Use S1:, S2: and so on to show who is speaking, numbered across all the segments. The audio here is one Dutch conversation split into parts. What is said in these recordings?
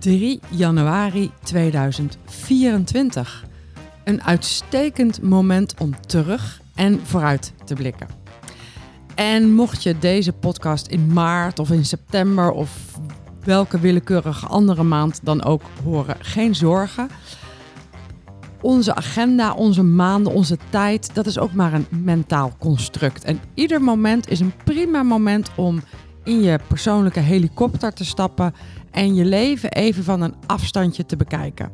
S1: 3 januari 2024. Een uitstekend moment om terug en vooruit te blikken. En mocht je deze podcast in maart of in september of welke willekeurige andere maand dan ook horen, geen zorgen. Onze agenda, onze maanden, onze tijd, dat is ook maar een mentaal construct. En ieder moment is een prima moment om in je persoonlijke helikopter te stappen en je leven even van een afstandje te bekijken.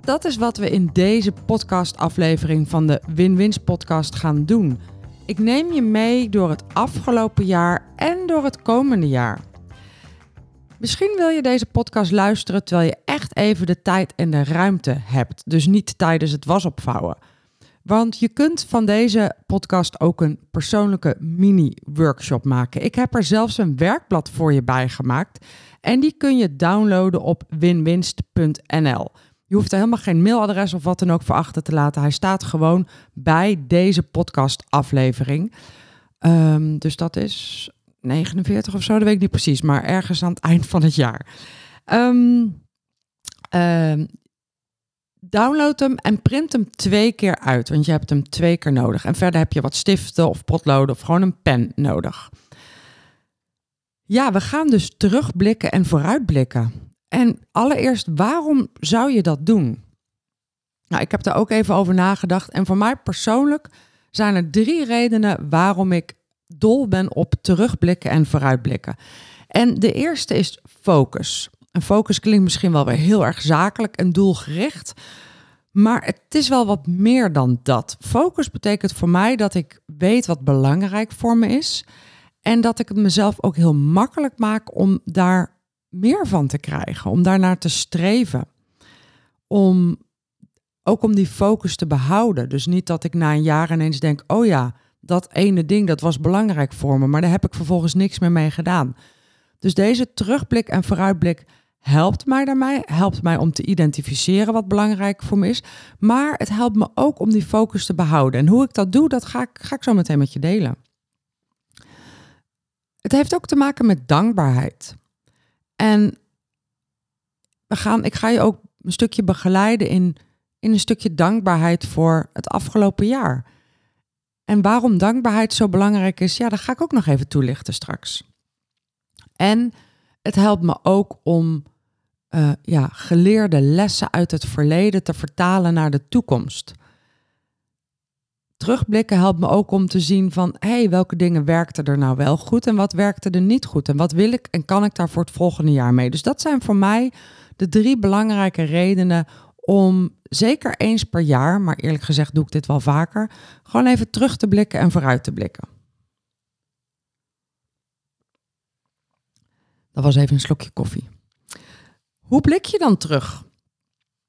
S1: Dat is wat we in deze podcastaflevering van de Win-Wins podcast gaan doen. Ik neem je mee door het afgelopen jaar en door het komende jaar. Misschien wil je deze podcast luisteren terwijl je echt even de tijd en de ruimte hebt, dus niet tijdens het wasopvouwen. Want je kunt van deze podcast ook een persoonlijke mini-workshop maken. Ik heb er zelfs een werkblad voor je bij gemaakt. En die kun je downloaden op winwinst.nl. Je hoeft er helemaal geen mailadres of wat dan ook voor achter te laten. Hij staat gewoon bij deze podcastaflevering. Um, dus dat is 49 of zo, dat weet ik niet precies, maar ergens aan het eind van het jaar. Um, download hem en print hem twee keer uit, want je hebt hem twee keer nodig. En verder heb je wat stiften of potloden of gewoon een pen nodig. Ja, we gaan dus terugblikken en vooruitblikken. En allereerst, waarom zou je dat doen? Nou, ik heb er ook even over nagedacht. En voor mij persoonlijk zijn er drie redenen waarom ik dol ben op terugblikken en vooruitblikken. En de eerste is focus. En focus klinkt misschien wel weer heel erg zakelijk en doelgericht. Maar het is wel wat meer dan dat. Focus betekent voor mij dat ik weet wat belangrijk voor me is. En dat ik het mezelf ook heel makkelijk maak om daar meer van te krijgen. Om daarnaar te streven. Om ook om die focus te behouden. Dus niet dat ik na een jaar ineens denk: oh ja, dat ene ding dat was belangrijk voor me. Maar daar heb ik vervolgens niks meer mee gedaan. Dus deze terugblik en vooruitblik helpt mij daarmee. Helpt mij om te identificeren wat belangrijk voor me is. Maar het helpt me ook om die focus te behouden. En hoe ik dat doe, dat ga ik, ga ik zo meteen met je delen. Het heeft ook te maken met dankbaarheid. En we gaan, ik ga je ook een stukje begeleiden in, in een stukje dankbaarheid voor het afgelopen jaar. En waarom dankbaarheid zo belangrijk is, ja, dat ga ik ook nog even toelichten straks. En het helpt me ook om uh, ja, geleerde lessen uit het verleden te vertalen naar de toekomst. Terugblikken helpt me ook om te zien van hé, hey, welke dingen werkten er nou wel goed en wat werkte er niet goed en wat wil ik en kan ik daar voor het volgende jaar mee. Dus dat zijn voor mij de drie belangrijke redenen om zeker eens per jaar, maar eerlijk gezegd doe ik dit wel vaker, gewoon even terug te blikken en vooruit te blikken. Dat was even een slokje koffie. Hoe blik je dan terug?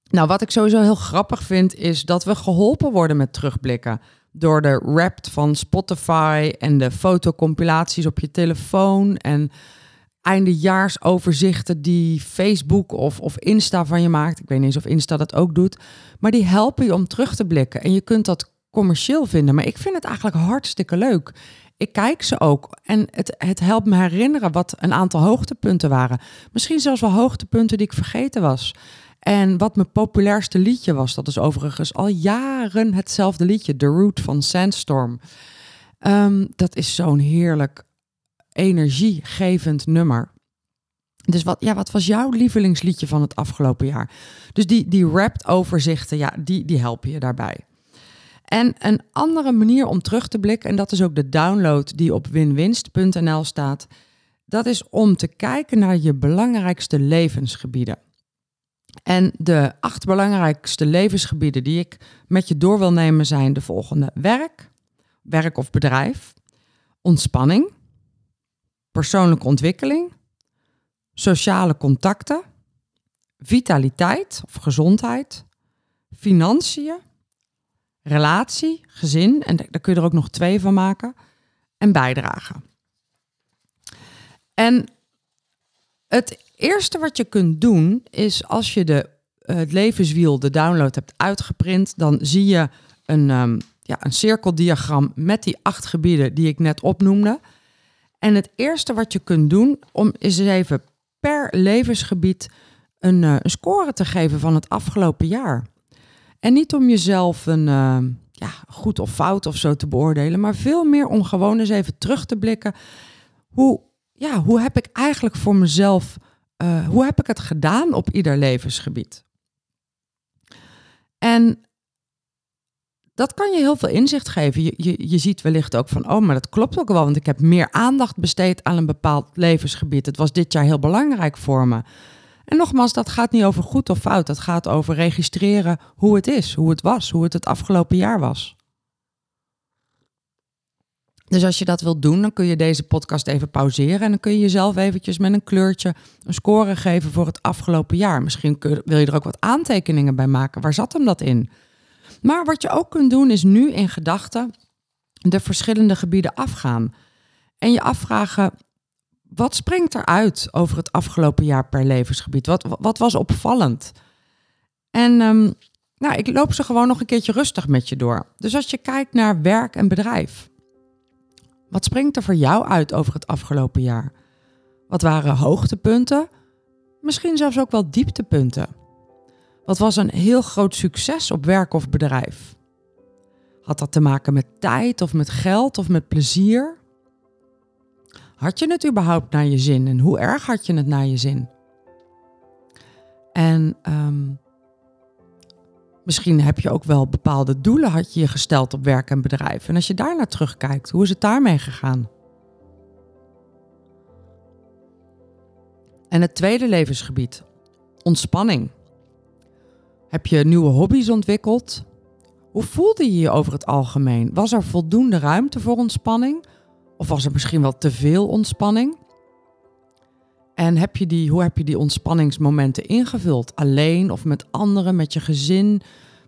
S1: Nou, wat ik sowieso heel grappig vind, is dat we geholpen worden met terugblikken. Door de rap van Spotify en de fotocompilaties op je telefoon en eindejaarsoverzichten die Facebook of, of Insta van je maakt. Ik weet niet eens of Insta dat ook doet. Maar die helpen je om terug te blikken. En je kunt dat commercieel vinden. Maar ik vind het eigenlijk hartstikke leuk. Ik kijk ze ook en het, het helpt me herinneren wat een aantal hoogtepunten waren. Misschien zelfs wel hoogtepunten die ik vergeten was. En wat mijn populairste liedje was, dat is overigens al jaren hetzelfde liedje, The Root van Sandstorm. Um, dat is zo'n heerlijk energiegevend nummer. Dus wat, ja, wat was jouw lievelingsliedje van het afgelopen jaar? Dus die, die rapt overzichten, ja, die, die helpen je daarbij. En een andere manier om terug te blikken, en dat is ook de download die op winwinst.nl staat, dat is om te kijken naar je belangrijkste levensgebieden. En de acht belangrijkste levensgebieden die ik met je door wil nemen zijn de volgende: werk, werk of bedrijf, ontspanning, persoonlijke ontwikkeling, sociale contacten, vitaliteit of gezondheid, financiën, relatie, gezin, en daar kun je er ook nog twee van maken, en bijdragen. En het eerste wat je kunt doen is als je de, het levenswiel, de download hebt uitgeprint, dan zie je een, um, ja, een cirkeldiagram met die acht gebieden die ik net opnoemde. En het eerste wat je kunt doen om is even per levensgebied een, uh, een score te geven van het afgelopen jaar. En niet om jezelf een uh, ja, goed of fout of zo te beoordelen, maar veel meer om gewoon eens even terug te blikken. Hoe, ja, hoe heb ik eigenlijk voor mezelf, uh, hoe heb ik het gedaan op ieder levensgebied? En dat kan je heel veel inzicht geven. Je, je, je ziet wellicht ook van, oh, maar dat klopt ook wel, want ik heb meer aandacht besteed aan een bepaald levensgebied. Het was dit jaar heel belangrijk voor me. En nogmaals, dat gaat niet over goed of fout. Dat gaat over registreren hoe het is, hoe het was, hoe het het afgelopen jaar was. Dus als je dat wilt doen, dan kun je deze podcast even pauzeren en dan kun je jezelf eventjes met een kleurtje een score geven voor het afgelopen jaar. Misschien wil je er ook wat aantekeningen bij maken. Waar zat hem dat in? Maar wat je ook kunt doen is nu in gedachten de verschillende gebieden afgaan. En je afvragen, wat springt eruit over het afgelopen jaar per levensgebied? Wat, wat was opvallend? En um, nou, ik loop ze gewoon nog een keertje rustig met je door. Dus als je kijkt naar werk en bedrijf, wat springt er voor jou uit over het afgelopen jaar? Wat waren hoogtepunten? Misschien zelfs ook wel dieptepunten. Wat was een heel groot succes op werk of bedrijf? Had dat te maken met tijd of met geld of met plezier? Had je het überhaupt naar je zin en hoe erg had je het naar je zin? En um, misschien heb je ook wel bepaalde doelen had je je gesteld op werk en bedrijf. En als je daar naar terugkijkt, hoe is het daarmee gegaan? En het tweede levensgebied, ontspanning. Heb je nieuwe hobby's ontwikkeld? Hoe voelde je je over het algemeen? Was er voldoende ruimte voor ontspanning? Of was er misschien wel te veel ontspanning? En heb je die, hoe heb je die ontspanningsmomenten ingevuld? Alleen of met anderen, met je gezin,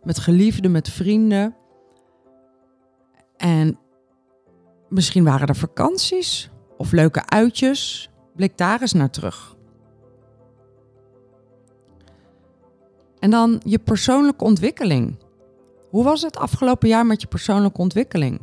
S1: met geliefden, met vrienden? En misschien waren er vakanties of leuke uitjes. Blik daar eens naar terug. En dan je persoonlijke ontwikkeling. Hoe was het afgelopen jaar met je persoonlijke ontwikkeling?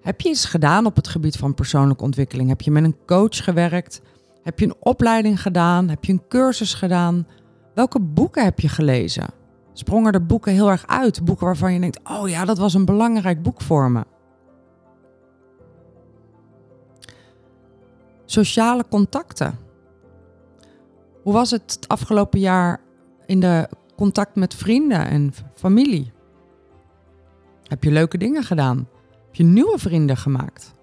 S1: Heb je iets gedaan op het gebied van persoonlijke ontwikkeling? Heb je met een coach gewerkt? Heb je een opleiding gedaan? Heb je een cursus gedaan? Welke boeken heb je gelezen? Sprongen er boeken heel erg uit? Boeken waarvan je denkt: oh ja, dat was een belangrijk boek voor me. Sociale contacten. Hoe was het het afgelopen jaar in de contact met vrienden en familie? Heb je leuke dingen gedaan? Heb je nieuwe vrienden gemaakt?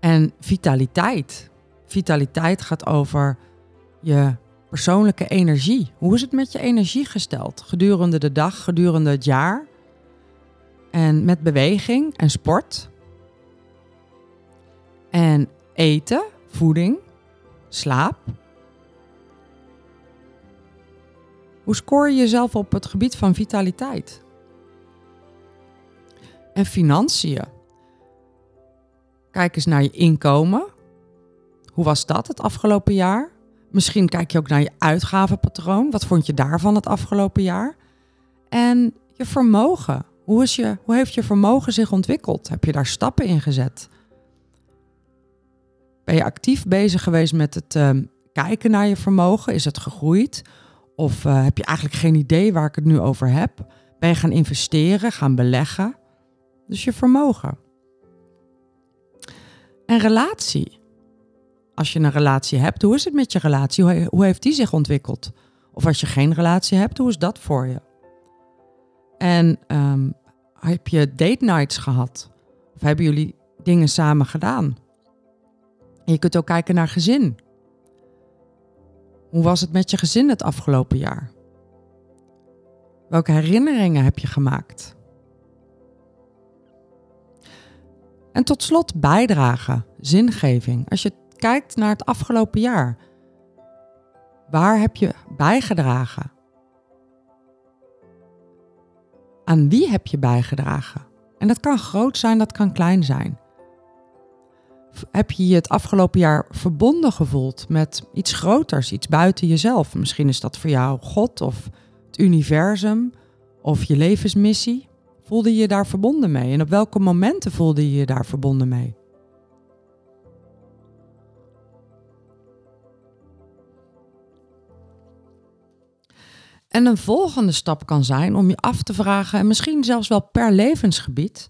S1: En vitaliteit. Vitaliteit gaat over je persoonlijke energie. Hoe is het met je energie gesteld gedurende de dag, gedurende het jaar? En met beweging en sport. En eten, voeding, slaap. Hoe scoor je jezelf op het gebied van vitaliteit? En financiën. Kijk eens naar je inkomen. Hoe was dat het afgelopen jaar? Misschien kijk je ook naar je uitgavenpatroon. Wat vond je daarvan het afgelopen jaar? En je vermogen. Hoe, is je, hoe heeft je vermogen zich ontwikkeld? Heb je daar stappen in gezet? Ben je actief bezig geweest met het uh, kijken naar je vermogen? Is het gegroeid? Of uh, heb je eigenlijk geen idee waar ik het nu over heb? Ben je gaan investeren, gaan beleggen? Dus je vermogen. En relatie. Als je een relatie hebt, hoe is het met je relatie? Hoe heeft die zich ontwikkeld? Of als je geen relatie hebt, hoe is dat voor je? En um, heb je date nights gehad? Of hebben jullie dingen samen gedaan? Je kunt ook kijken naar gezin. Hoe was het met je gezin het afgelopen jaar? Welke herinneringen heb je gemaakt? En tot slot bijdragen, zingeving. Als je kijkt naar het afgelopen jaar, Waar heb je bijgedragen? Aan wie heb je bijgedragen? En dat kan groot zijn, dat kan klein zijn. Heb je je het afgelopen jaar verbonden gevoeld met iets groters, iets buiten jezelf? Misschien is dat voor jou God of het universum of je levensmissie. Voelde je je daar verbonden mee? En op welke momenten voelde je je daar verbonden mee? En een volgende stap kan zijn om je af te vragen, en misschien zelfs wel per levensgebied,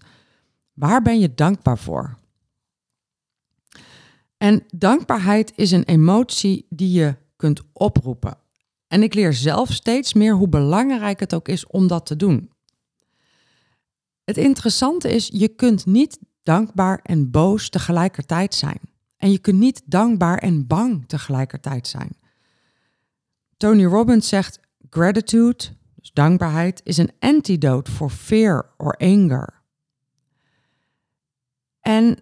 S1: waar ben je dankbaar voor? En dankbaarheid is een emotie die je kunt oproepen. En ik leer zelf steeds meer hoe belangrijk het ook is om dat te doen. Het interessante is, je kunt niet dankbaar en boos tegelijkertijd zijn. En je kunt niet dankbaar en bang tegelijkertijd zijn. Tony Robbins zegt: Gratitude, dus dankbaarheid, is een antidote voor fear or anger. En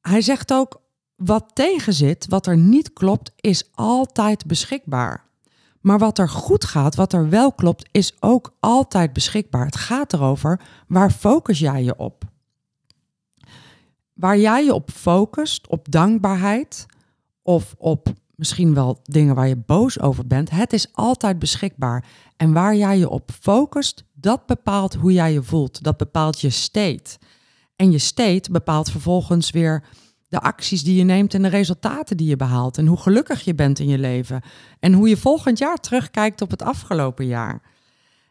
S1: hij zegt ook: wat tegenzit, wat er niet klopt, is altijd beschikbaar. Maar wat er goed gaat, wat er wel klopt, is ook altijd beschikbaar. Het gaat erover, waar focus jij je op? Waar jij je op focust, op dankbaarheid of op misschien wel dingen waar je boos over bent, het is altijd beschikbaar. En waar jij je op focust, dat bepaalt hoe jij je voelt. Dat bepaalt je state. En je state bepaalt vervolgens weer de acties die je neemt en de resultaten die je behaalt. En hoe gelukkig je bent in je leven. En hoe je volgend jaar terugkijkt op het afgelopen jaar.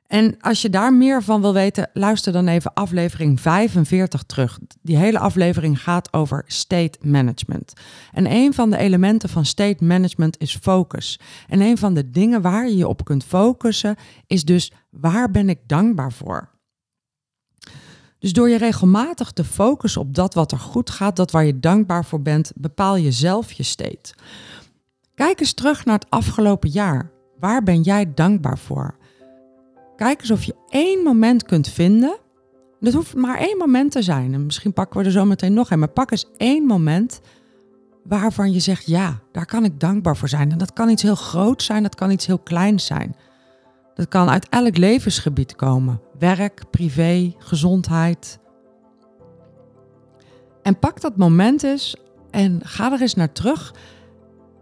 S1: En als je daar meer van wil weten, luister dan even aflevering 45 terug. Die hele aflevering gaat over state management. En een van de elementen van state management is focus. En een van de dingen waar je je op kunt focussen is dus waar ben ik dankbaar voor? Dus door je regelmatig te focussen op dat wat er goed gaat, dat waar je dankbaar voor bent, bepaal je zelf je state. Kijk eens terug naar het afgelopen jaar. Waar ben jij dankbaar voor? Kijk eens of je één moment kunt vinden. Dat hoeft maar één moment te zijn. En misschien pakken we er zo meteen nog een. Maar pak eens één moment waarvan je zegt: ja, daar kan ik dankbaar voor zijn. En dat kan iets heel groots zijn, dat kan iets heel kleins zijn. Dat kan uit elk levensgebied komen: werk, privé, gezondheid. En pak dat moment eens en ga er eens naar terug.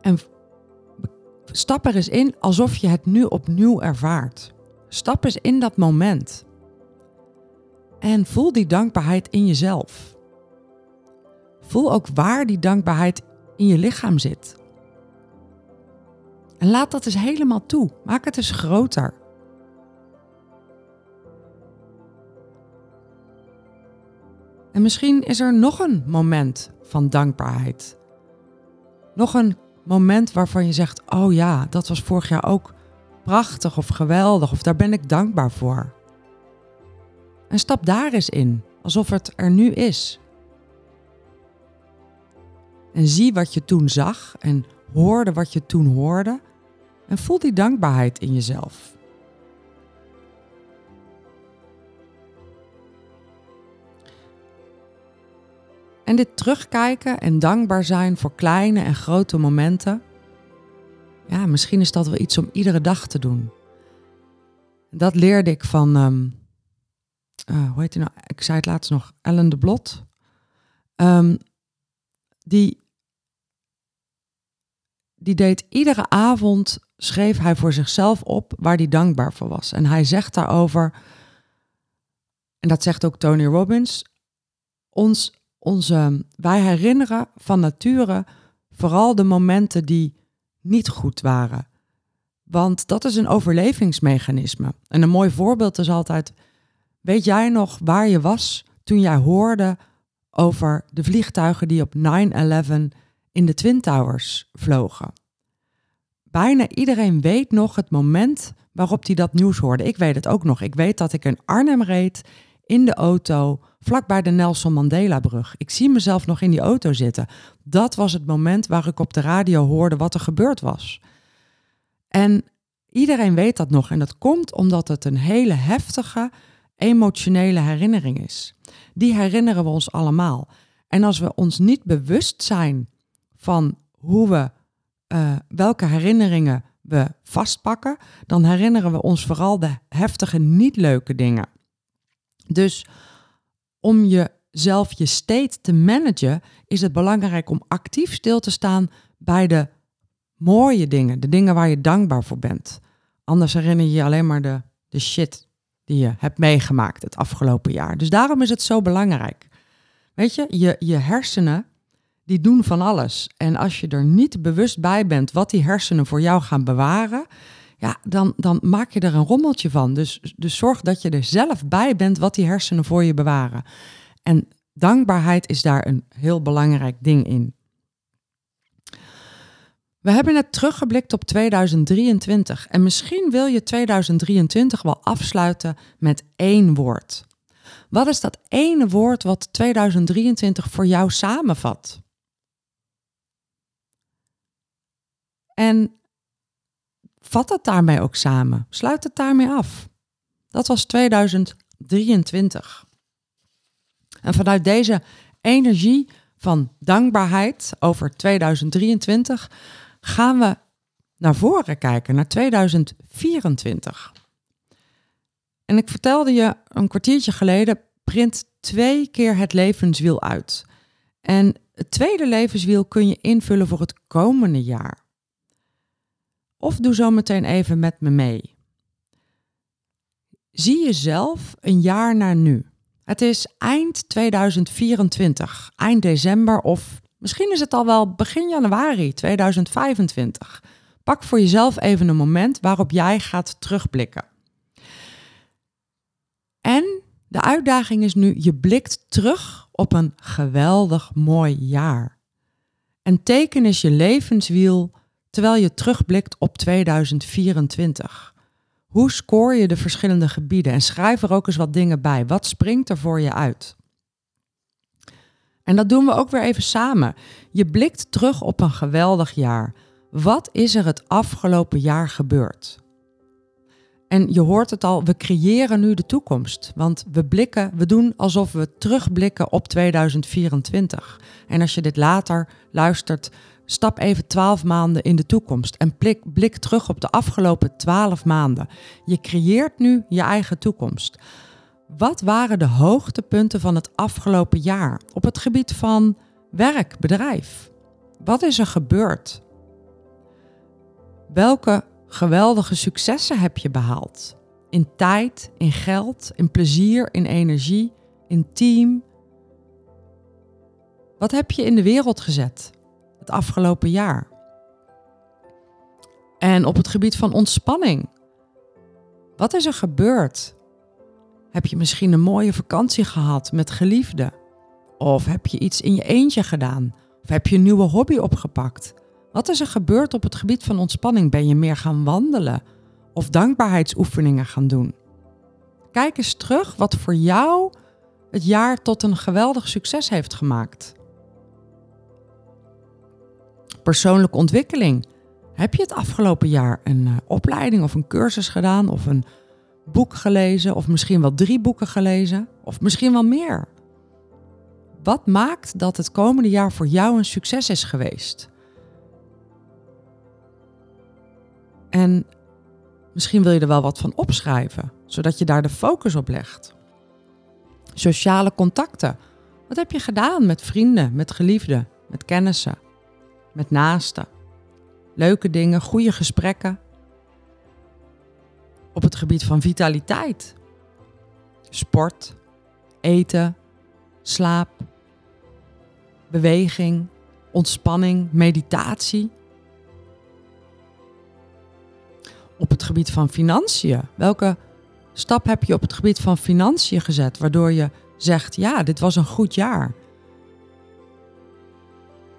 S1: En stap er eens in alsof je het nu opnieuw ervaart. Stap eens in dat moment. En voel die dankbaarheid in jezelf. Voel ook waar die dankbaarheid in je lichaam zit. En laat dat eens helemaal toe. Maak het eens groter. En misschien is er nog een moment van dankbaarheid. Nog een moment waarvan je zegt: Oh ja, dat was vorig jaar ook prachtig of geweldig of daar ben ik dankbaar voor. En stap daar eens in, alsof het er nu is. En zie wat je toen zag en hoorde wat je toen hoorde en voel die dankbaarheid in jezelf. En dit terugkijken en dankbaar zijn voor kleine en grote momenten ja, misschien is dat wel iets om iedere dag te doen. Dat leerde ik van, um, uh, hoe heet hij nou? Ik zei het laatst nog, Ellen de Blot. Um, die, die deed iedere avond, schreef hij voor zichzelf op waar hij dankbaar voor was. En hij zegt daarover, en dat zegt ook Tony Robbins, ons, onze, wij herinneren van nature vooral de momenten die niet goed waren. Want dat is een overlevingsmechanisme. En een mooi voorbeeld is altijd: weet jij nog waar je was toen jij hoorde over de vliegtuigen die op 9-11 in de Twin Towers vlogen? Bijna iedereen weet nog het moment waarop hij dat nieuws hoorde. Ik weet het ook nog. Ik weet dat ik in Arnhem reed in de auto vlakbij de Nelson Mandela brug. Ik zie mezelf nog in die auto zitten. Dat was het moment waar ik op de radio hoorde wat er gebeurd was. En iedereen weet dat nog en dat komt omdat het een hele heftige emotionele herinnering is. Die herinneren we ons allemaal. En als we ons niet bewust zijn van hoe we eh, welke herinneringen we vastpakken, dan herinneren we ons vooral de heftige, niet leuke dingen. Dus om jezelf je state te managen, is het belangrijk om actief stil te staan bij de mooie dingen, de dingen waar je dankbaar voor bent. Anders herinner je je alleen maar de, de shit die je hebt meegemaakt het afgelopen jaar. Dus daarom is het zo belangrijk. Weet je, je, je hersenen, die doen van alles. En als je er niet bewust bij bent wat die hersenen voor jou gaan bewaren, ja, dan, dan maak je er een rommeltje van. Dus, dus zorg dat je er zelf bij bent wat die hersenen voor je bewaren. En dankbaarheid is daar een heel belangrijk ding in. We hebben net teruggeblikt op 2023 en misschien wil je 2023 wel afsluiten met één woord. Wat is dat ene woord wat 2023 voor jou samenvat? En vat het daarmee ook samen. Sluit het daarmee af. Dat was 2023. En vanuit deze energie van dankbaarheid over 2023 gaan we naar voren kijken, naar 2024. En ik vertelde je een kwartiertje geleden, print twee keer het levenswiel uit. En het tweede levenswiel kun je invullen voor het komende jaar. Of doe zo meteen even met me mee. Zie jezelf een jaar naar nu. Het is eind 2024, eind december of misschien is het al wel begin januari 2025. Pak voor jezelf even een moment waarop jij gaat terugblikken. En de uitdaging is nu, je blikt terug op een geweldig mooi jaar. En teken is je levenswiel terwijl je terugblikt op 2024. Hoe scoor je de verschillende gebieden? En schrijf er ook eens wat dingen bij. Wat springt er voor je uit? En dat doen we ook weer even samen. Je blikt terug op een geweldig jaar. Wat is er het afgelopen jaar gebeurd? En je hoort het al, we creëren nu de toekomst. Want we blikken, we doen alsof we terugblikken op 2024. En als je dit later luistert, stap even 12 maanden in de toekomst en blik, blik terug op de afgelopen 12 maanden. Je creëert nu je eigen toekomst. Wat waren de hoogtepunten van het afgelopen jaar op het gebied van werk, bedrijf? Wat is er gebeurd? Welke geweldige successen heb je behaald? In tijd, in geld, in plezier, in energie, in team. Wat heb je in de wereld gezet het afgelopen jaar? En op het gebied van ontspanning. Wat is er gebeurd? Heb je misschien een mooie vakantie gehad met geliefden? Of heb je iets in je eentje gedaan? Of heb je een nieuwe hobby opgepakt? Wat is er gebeurd op het gebied van ontspanning? Ben je meer gaan wandelen of dankbaarheidsoefeningen gaan doen? Kijk eens terug wat voor jou het jaar tot een geweldig succes heeft gemaakt. Persoonlijke ontwikkeling. Heb je het afgelopen jaar een uh, opleiding of een cursus gedaan of een boek gelezen of misschien wel drie boeken gelezen of misschien wel meer? Wat maakt dat het komende jaar voor jou een succes is geweest? En misschien wil je er wel wat van opschrijven, zodat je daar de focus op legt. Sociale contacten. Wat heb je gedaan met vrienden, met geliefden, met kennissen, met naasten? Leuke dingen, goede gesprekken. Op het gebied van vitaliteit. Sport, eten, slaap, beweging, ontspanning, meditatie. op het gebied van financiën? Welke stap heb je op het gebied van financiën gezet waardoor je zegt: ja, dit was een goed jaar?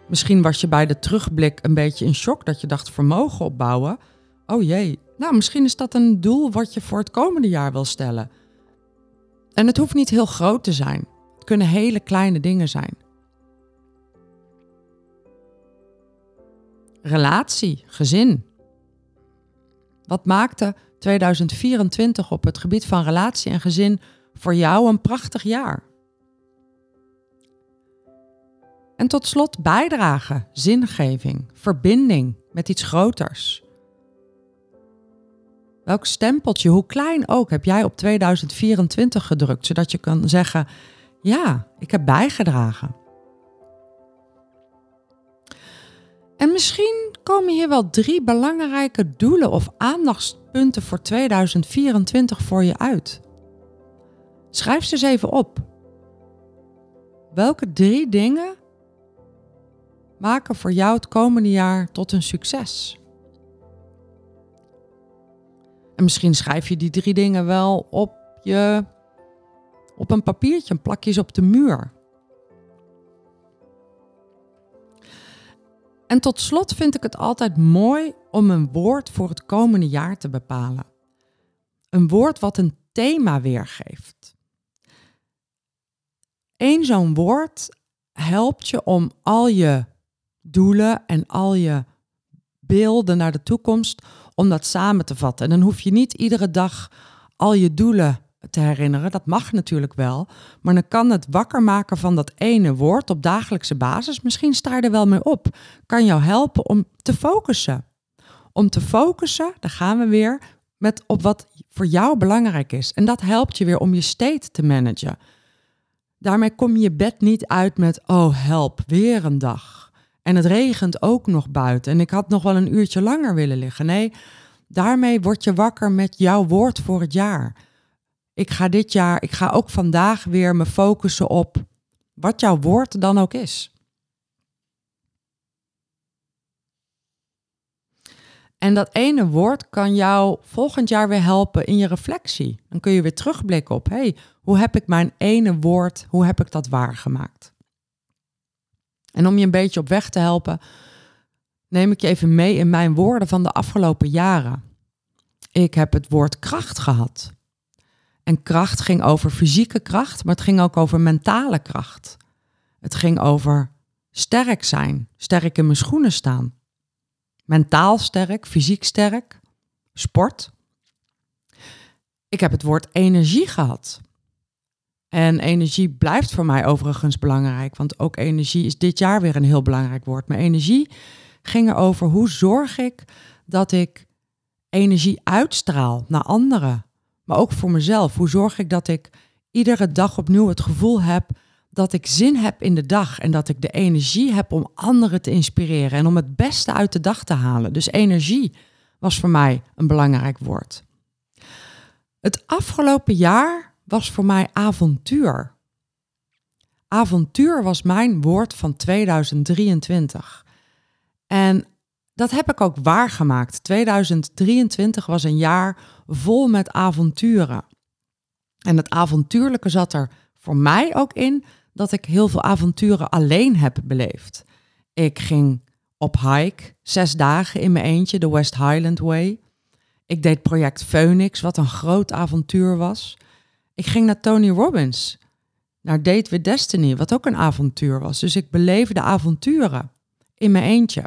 S1: Misschien was je bij de terugblik een beetje in shock dat je dacht vermogen opbouwen. Oh jee, nou misschien is dat een doel wat je voor het komende jaar wil stellen. En het hoeft niet heel groot te zijn. Het kunnen hele kleine dingen zijn. Relatie, gezin, wat maakte 2024 op het gebied van relatie en gezin voor jou een prachtig jaar? En tot slot bijdragen, zingeving, verbinding met iets groters? Welk stempeltje, hoe klein ook, heb jij op 2024 gedrukt, zodat je kan zeggen: ja, ik heb bijgedragen. En misschien komen hier wel drie belangrijke doelen of aandachtspunten voor 2024 voor je uit. Schrijf ze eens even op. Welke drie dingen maken voor jou het komende jaar tot een succes? En misschien schrijf je die drie dingen wel op je op een papiertje, een plakjes op de muur. En tot slot vind ik het altijd mooi om een woord voor het komende jaar te bepalen. Een woord wat een thema weergeeft. Eén zo'n woord helpt je om al je doelen en al je beelden naar de toekomst, om dat samen te vatten. En dan hoef je niet iedere dag al je doelen te herinneren. Dat mag natuurlijk wel. Maar dan kan het wakker maken van dat ene woord op dagelijkse basis. Misschien sta je er wel mee op. Kan jou helpen om te focussen. Om te focussen, daar gaan we weer, met op wat voor jou belangrijk is. En dat helpt je weer om je state te managen. Daarmee kom je je bed niet uit met, oh help, weer een dag. En het regent ook nog buiten. En ik had nog wel een uurtje langer willen liggen. Nee, daarmee word je wakker met jouw woord voor het jaar. Ik ga dit jaar, ik ga ook vandaag weer me focussen op wat jouw woord dan ook is. En dat ene woord kan jou volgend jaar weer helpen in je reflectie. Dan kun je weer terugblikken op, hey, hoe heb ik mijn ene woord, hoe heb ik dat waargemaakt? En om je een beetje op weg te helpen, neem ik je even mee in mijn woorden van de afgelopen jaren. Ik heb het woord kracht gehad. En kracht ging over fysieke kracht, maar het ging ook over mentale kracht. Het ging over sterk zijn, sterk in mijn schoenen staan. Mentaal sterk, fysiek sterk, sport. Ik heb het woord energie gehad. En energie blijft voor mij overigens belangrijk, want ook energie is dit jaar weer een heel belangrijk woord. Maar energie ging erover hoe zorg ik dat ik energie uitstraal naar anderen, maar ook voor mezelf. Hoe zorg ik dat ik iedere dag opnieuw het gevoel heb dat ik zin heb in de dag en dat ik de energie heb om anderen te inspireren en om het beste uit de dag te halen. Dus energie was voor mij een belangrijk woord. Het afgelopen jaar was voor mij avontuur. Avontuur was mijn woord van 2023. En dat heb ik ook waargemaakt. 2023 was een jaar vol met avonturen. En het avontuurlijke zat er voor mij ook in dat ik heel veel avonturen alleen heb beleefd. Ik ging op hike, zes dagen in mijn eentje, de West Highland Way. Ik deed project Phoenix, wat een groot avontuur was. Ik ging naar Tony Robbins, naar Date with Destiny, wat ook een avontuur was. Dus ik beleefde avonturen in mijn eentje.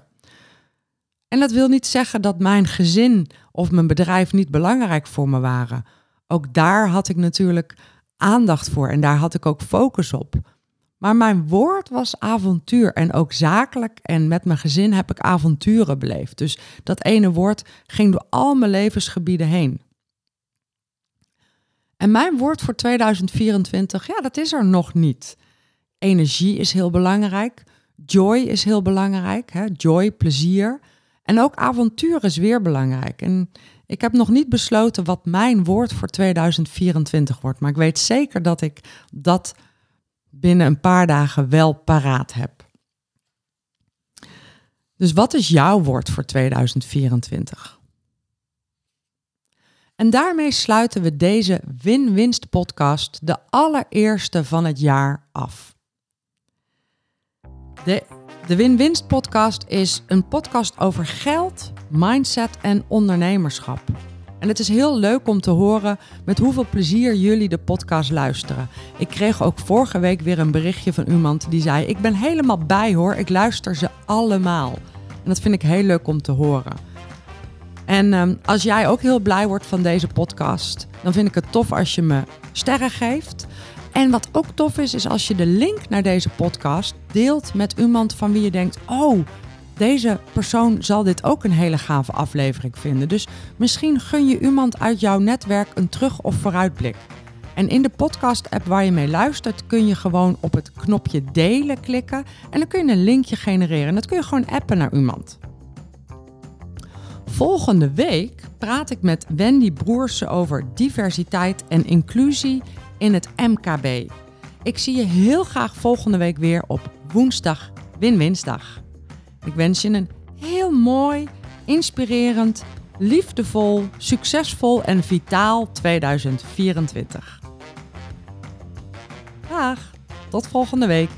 S1: En dat wil niet zeggen dat mijn gezin of mijn bedrijf niet belangrijk voor me waren. Ook daar had ik natuurlijk aandacht voor en daar had ik ook focus op. Maar mijn woord was avontuur en ook zakelijk en met mijn gezin heb ik avonturen beleefd. Dus dat ene woord ging door al mijn levensgebieden heen. En mijn woord voor 2024, ja, dat is er nog niet. Energie is heel belangrijk. Joy is heel belangrijk. Hè? Joy, plezier. En ook avontuur is weer belangrijk. En ik heb nog niet besloten wat mijn woord voor 2024 wordt. Maar ik weet zeker dat ik dat binnen een paar dagen wel paraat heb. Dus wat is jouw woord voor 2024? En daarmee sluiten we deze Win-Winst podcast, de allereerste van het jaar, af. De de Win-Winst podcast is een podcast over geld, mindset en ondernemerschap. En het is heel leuk om te horen met hoeveel plezier jullie de podcast luisteren. Ik kreeg ook vorige week weer een berichtje van iemand die zei: Ik ben helemaal bij hoor, ik luister ze allemaal. En dat vind ik heel leuk om te horen. En um, als jij ook heel blij wordt van deze podcast, dan vind ik het tof als je me sterren geeft. En wat ook tof is, is als je de link naar deze podcast deelt met iemand van wie je denkt: Oh, deze persoon zal dit ook een hele gave aflevering vinden. Dus misschien gun je iemand uit jouw netwerk een terug- of vooruitblik. En in de podcast-app waar je mee luistert, kun je gewoon op het knopje delen klikken. En dan kun je een linkje genereren. En dat kun je gewoon appen naar iemand. Volgende week praat ik met Wendy Broersen over diversiteit en inclusie in het MKB. Ik zie je heel graag volgende week weer op woensdag Win-Winsdag. Ik wens je een heel mooi, inspirerend, liefdevol, succesvol en vitaal 2024. Dag, tot volgende week.